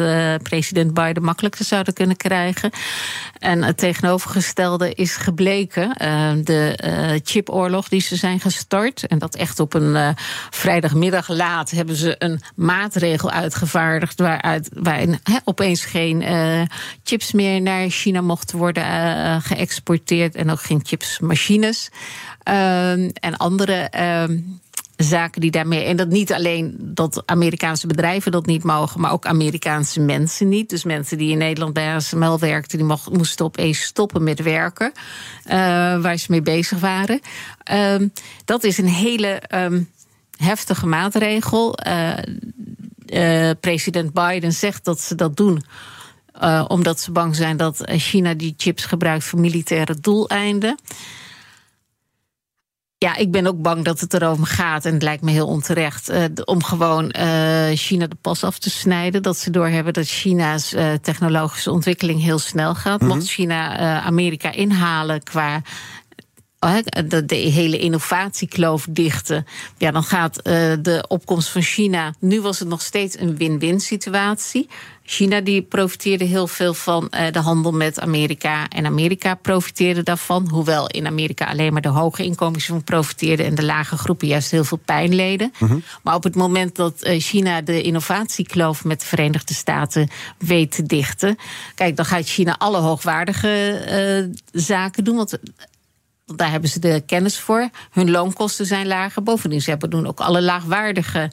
president Biden makkelijker zouden kunnen krijgen. En het tegenovergestelde is gebleken. de chipoorlog die ze zijn gestart. En dat echt op een vrijdagmiddag laat hebben ze een maatregel uitgevaardigd. waaruit waarin opeens geen chips meer naar China mochten worden geëxporteerd. En ook geen chips machines uh, en andere uh, zaken die daarmee. En dat niet alleen dat Amerikaanse bedrijven dat niet mogen, maar ook Amerikaanse mensen niet. Dus mensen die in Nederland bij ASML werkten, die mocht, moesten opeens stoppen met werken uh, waar ze mee bezig waren. Ehm, dat is een hele heftige maatregel. Eh, eh, president Biden zegt dat ze dat doen. Uh, omdat ze bang zijn dat China die chips gebruikt voor militaire doeleinden. Ja, ik ben ook bang dat het erover gaat. En het lijkt me heel onterecht. Uh, om gewoon uh, China de pas af te snijden. Dat ze doorhebben dat China's uh, technologische ontwikkeling heel snel gaat. Mm -hmm. Mocht China Amerika inhalen qua de, de, hele innovatiekloof dichten. Ja, dan gaat uh, de opkomst van China. Nu was het nog steeds een win-win situatie. China die profiteerde heel veel van uh, de handel met Amerika. En Amerika profiteerde daarvan. Hoewel in Amerika alleen maar de hoge inkomens van profiteerden. En de lage groepen juist heel veel pijn leden. Mm -hmm. Maar op het moment dat uh, China de innovatiekloof met de Verenigde Staten weet te dichten. Kijk, dan gaat China alle hoogwaardige zaken doen. Want want daar hebben ze de kennis voor. Hun loonkosten zijn lager. Bovendien, ze hebben doen ook alle laagwaardige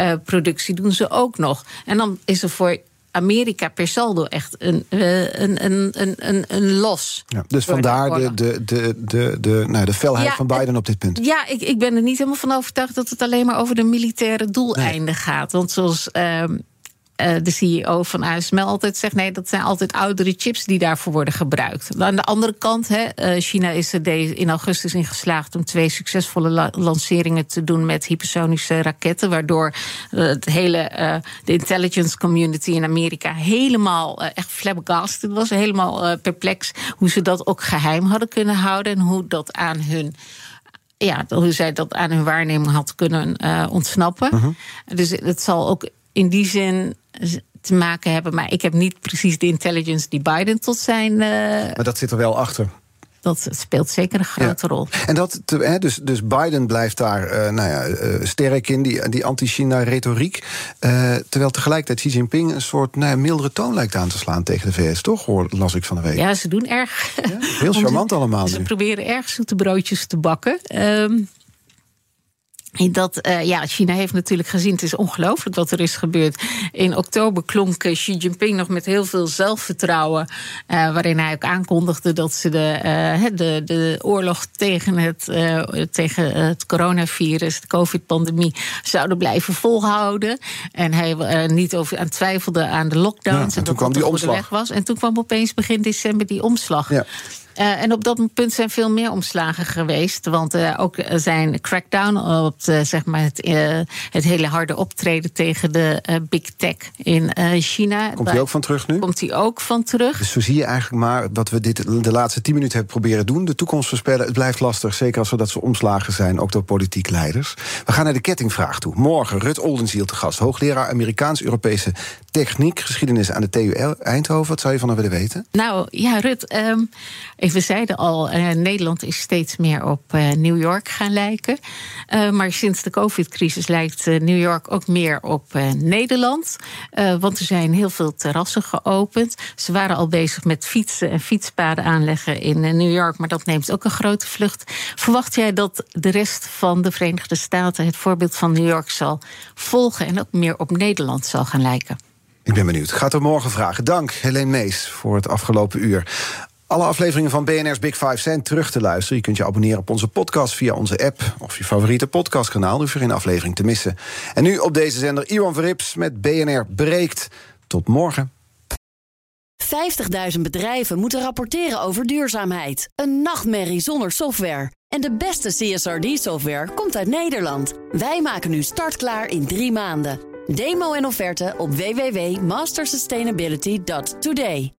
uh, productie doen ze ook nog. En dan is er voor Amerika per saldo echt een, een, een, een, een, los. Ja, dus vandaar de, de, de, de, de, nou, de felheid ja, van Biden op dit punt. Ja, ik, ik ben er niet helemaal van overtuigd dat het alleen maar over de militaire doeleinden nee. gaat. Want zoals. Um, uh, de CEO van ASML altijd zegt: nee, dat zijn altijd oudere chips die daarvoor worden gebruikt. Aan de andere kant, hè, uh, China is er in augustus in geslaagd om twee succesvolle la lanceringen te doen met hypersonische raketten, waardoor uh, het hele de intelligence community in Amerika helemaal echt flabbergasted was, helemaal perplex hoe ze dat ook geheim hadden kunnen houden en hoe dat aan hun ja, hoe zij dat aan hun waarneming had kunnen uh, ontsnappen. Uh -huh. Dus het zal ook in die zin te maken hebben. Maar ik heb niet precies de intelligence die Biden tot zijn. Uh... Maar dat zit er wel achter. dat speelt zeker een grote rol. En dat, dus, dus Biden blijft daar uh, nou ja, uh, sterk in, die, die anti-China-retoriek. Terwijl tegelijkertijd Xi Jinping een soort nou ja, mildere toon lijkt aan te slaan tegen de VS, toch? Hoor, las ik van de week. Ja, ze doen erg. Ja, heel charmant allemaal. Ze proberen erg zoete broodjes te bakken. Um, dat, uh, ja, China heeft natuurlijk gezien, het is ongelooflijk wat er is gebeurd. In oktober klonk Xi Jinping nog met heel veel zelfvertrouwen. Uh, waarin hij ook aankondigde dat ze de, uh, de, de oorlog tegen het, tegen het coronavirus, de COVID-pandemie, zouden blijven volhouden. En hij niet over aan twijfelde aan de lockdowns. Ja, en, en toen kwam die omslag. Weg was. En toen kwam opeens begin december die omslag. Ja. Uh, en op dat punt zijn veel meer omslagen geweest. Want uh, ook zijn crackdown op zeg maar het, uh, het hele harde optreden tegen de big tech in China. Komt hij ook van terug nu? Komt hij ook van terug. Dus zo zie je eigenlijk maar dat we dit de laatste tien minuten hebben proberen doen. De toekomst voorspellen, het blijft lastig. Zeker als er dat soort omslagen zijn, ook door politiek leiders. We gaan naar de kettingvraag toe. Morgen Rut Oldenziel te gast. Hoogleraar Amerikaans-Europese techniek, geschiedenis aan de TU Eindhoven. Wat zou je van hem willen weten? Nou ja, Rut... Um, we zeiden al, uh, Nederland is steeds meer op uh, New York gaan lijken. Uh, maar sinds de COVID-crisis lijkt New York ook meer op Nederland. want er zijn heel veel terrassen geopend. Ze waren al bezig met fietsen en fietspaden aanleggen in New York. Maar dat neemt ook een grote vlucht. Verwacht jij dat de rest van de Verenigde Staten het voorbeeld van New York zal volgen en ook meer op Nederland zal gaan lijken? Ik ben benieuwd. Gaat er morgen vragen. Dank, Helene Mees, voor het afgelopen uur. Alle afleveringen van BNR's Big Five zijn terug te luisteren. Je kunt je abonneren op onze podcast via onze app... of je favoriete podcastkanaal, dus er geen aflevering te missen. En nu op deze zender Iwan Verrips met BNR Breekt. Tot morgen. 50.000 bedrijven moeten rapporteren over duurzaamheid. Een nachtmerrie zonder software. En de beste CSRD-software komt uit Nederland. Wij maken nu startklaar in drie maanden. Demo en offerte op www.mastersustainability.today.